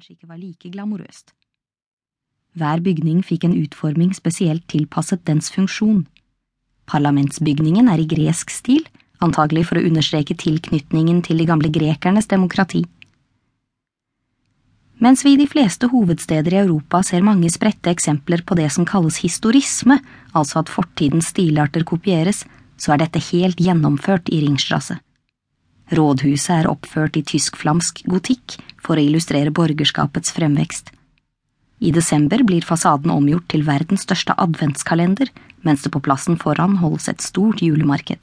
kanskje ikke var like glamorøst. Hver bygning fikk en utforming spesielt tilpasset dens funksjon. Parlamentsbygningen er i gresk stil, antagelig for å understreke tilknytningen til de gamle grekernes demokrati. Mens vi i de fleste hovedsteder i Europa ser mange spredte eksempler på det som kalles historisme, altså at fortidens stilarter kopieres, så er dette helt gjennomført i Ringstrasse. Rådhuset er oppført i tysk-flamsk gotikk for å illustrere borgerskapets fremvekst. I desember blir fasaden omgjort til verdens største adventskalender, mens det på plassen foran holdes et stort julemarked.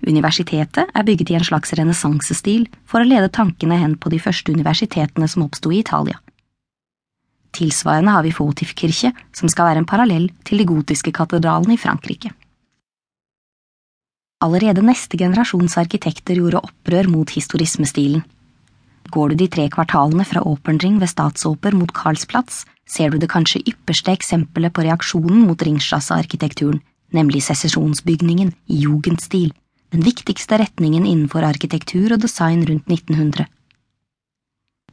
Universitetet er bygget i en slags renessansestil for å lede tankene hen på de første universitetene som oppsto i Italia. Tilsvarende har vi Fotifkirche, som skal være en parallell til de gotiske katedralene i Frankrike. Allerede neste generasjons arkitekter gjorde opprør mot historismestilen. Går du de tre kvartalene fra Opernring ved Statsoper mot Karlsplatz, ser du det kanskje ypperste eksempelet på reaksjonen mot Ringstrasse-arkitekturen, nemlig sesesjonsbygningen i jugendstil, den viktigste retningen innenfor arkitektur og design rundt 1900.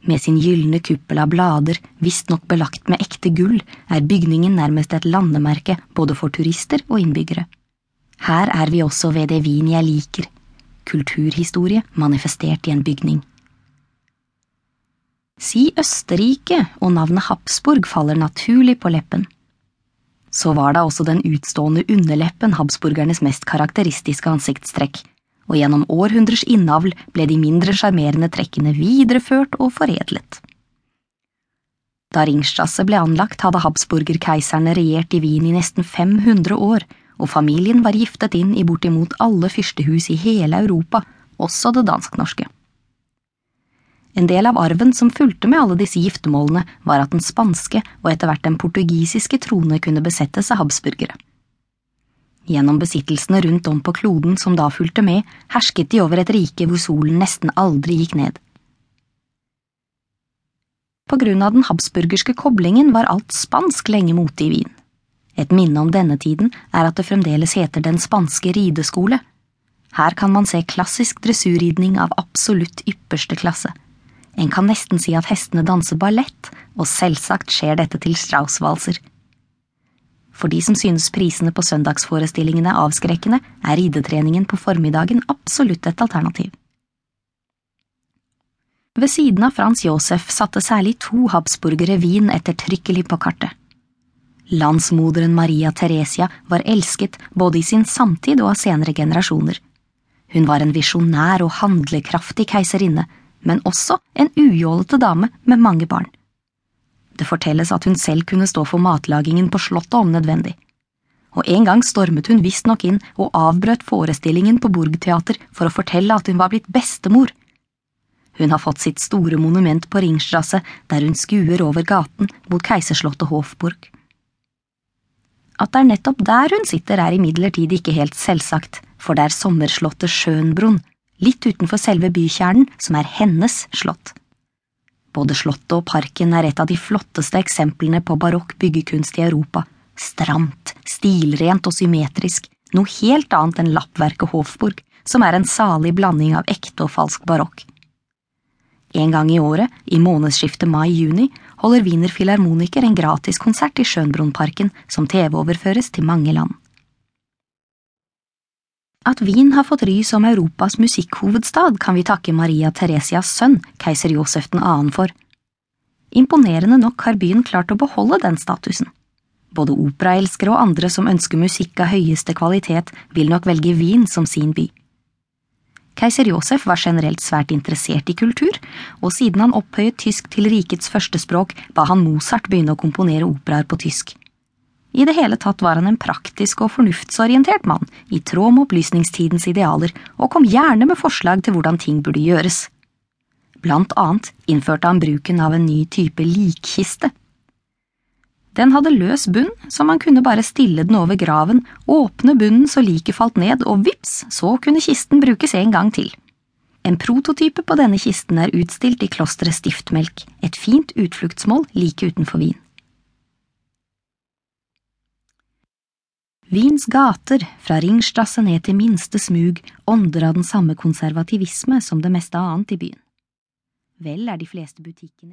Med sin gylne kuppel av blader, visstnok belagt med ekte gull, er bygningen nærmest et landemerke både for turister og innbyggere. Her er vi også ved det Wien jeg liker, kulturhistorie manifestert i en bygning. Si Østerrike, og navnet Habsburg faller naturlig på leppen. Så var da også den utstående underleppen habsburgernes mest karakteristiske ansiktstrekk, og gjennom århundrers innavl ble de mindre sjarmerende trekkene videreført og foredlet. Da Ringstrasse ble anlagt, hadde habsburgerkeiserne regjert i Wien i nesten 500 år, og familien var giftet inn i bortimot alle fyrstehus i hele Europa, også det dansk-norske. En del av arven som fulgte med alle disse giftermålene, var at den spanske og etter hvert den portugisiske trone kunne besettes av habsburgere. Gjennom besittelsene rundt om på kloden som da fulgte med, hersket de over et rike hvor solen nesten aldri gikk ned. På grunn av den habsburgerske koblingen var alt spansk lenge mote i Wien. Et minne om denne tiden er at det fremdeles heter Den spanske rideskole. Her kan man se klassisk dressurridning av absolutt ypperste klasse. En kan nesten si at hestene danser ballett, og selvsagt skjer dette til Strauss-valser. For de som synes prisene på søndagsforestillingene er avskrekkende, er ridetreningen på formiddagen absolutt et alternativ. Ved siden av Frans Josef satte særlig to habsburgere Wien ettertrykkelig på kartet. Landsmoderen Maria Theresia var elsket både i sin samtid og av senere generasjoner. Hun var en visjonær og handlekraftig keiserinne, men også en ujålete dame med mange barn. Det fortelles at hun selv kunne stå for matlagingen på slottet om nødvendig. Og en gang stormet hun visstnok inn og avbrøt forestillingen på Burgteater for å fortelle at hun var blitt bestemor. Hun har fått sitt store monument på Ringstrasse, der hun skuer over gaten mot keiserslottet Hofburg. At det er nettopp der hun sitter, er imidlertid ikke helt selvsagt, for det er sommerslottet Schönbrunn, litt utenfor selve bykjernen, som er hennes slott. Både slottet og parken er et av de flotteste eksemplene på barokk byggekunst i Europa, stramt, stilrent og symmetrisk, noe helt annet enn lappverket Hofburg, som er en salig blanding av ekte og falsk barokk. En gang i året, i månedsskiftet mai–juni, holder Wiener Filharmoniker en gratiskonsert i Schönbrunn-parken som TV-overføres til mange land. At Wien har fått ry som Europas musikkhovedstad, kan vi takke Maria Theresias sønn, keiser Josef 2. for. Imponerende nok har byen klart å beholde den statusen. Både operaelskere og andre som ønsker musikk av høyeste kvalitet, vil nok velge Wien som sin by. Keiser Josef var generelt svært interessert i kultur, og siden han opphøyet tysk til rikets førstespråk, ba han Mozart begynne å komponere operaer på tysk. I det hele tatt var han en praktisk og fornuftsorientert mann, i tråd med opplysningstidens idealer, og kom gjerne med forslag til hvordan ting burde gjøres. Blant annet innførte han bruken av en ny type likkiste. Den hadde løs bunn, så man kunne bare stille den over graven, åpne bunnen så liket falt ned, og vips, så kunne kisten brukes en gang til. En prototype på denne kisten er utstilt i klosteret Stiftmelk, et fint utfluktsmål like utenfor Wien. Wiens gater, fra Ringstrasse ned til minste smug, ånder av den samme konservativisme som det meste annet i byen. Vel er de fleste butikkene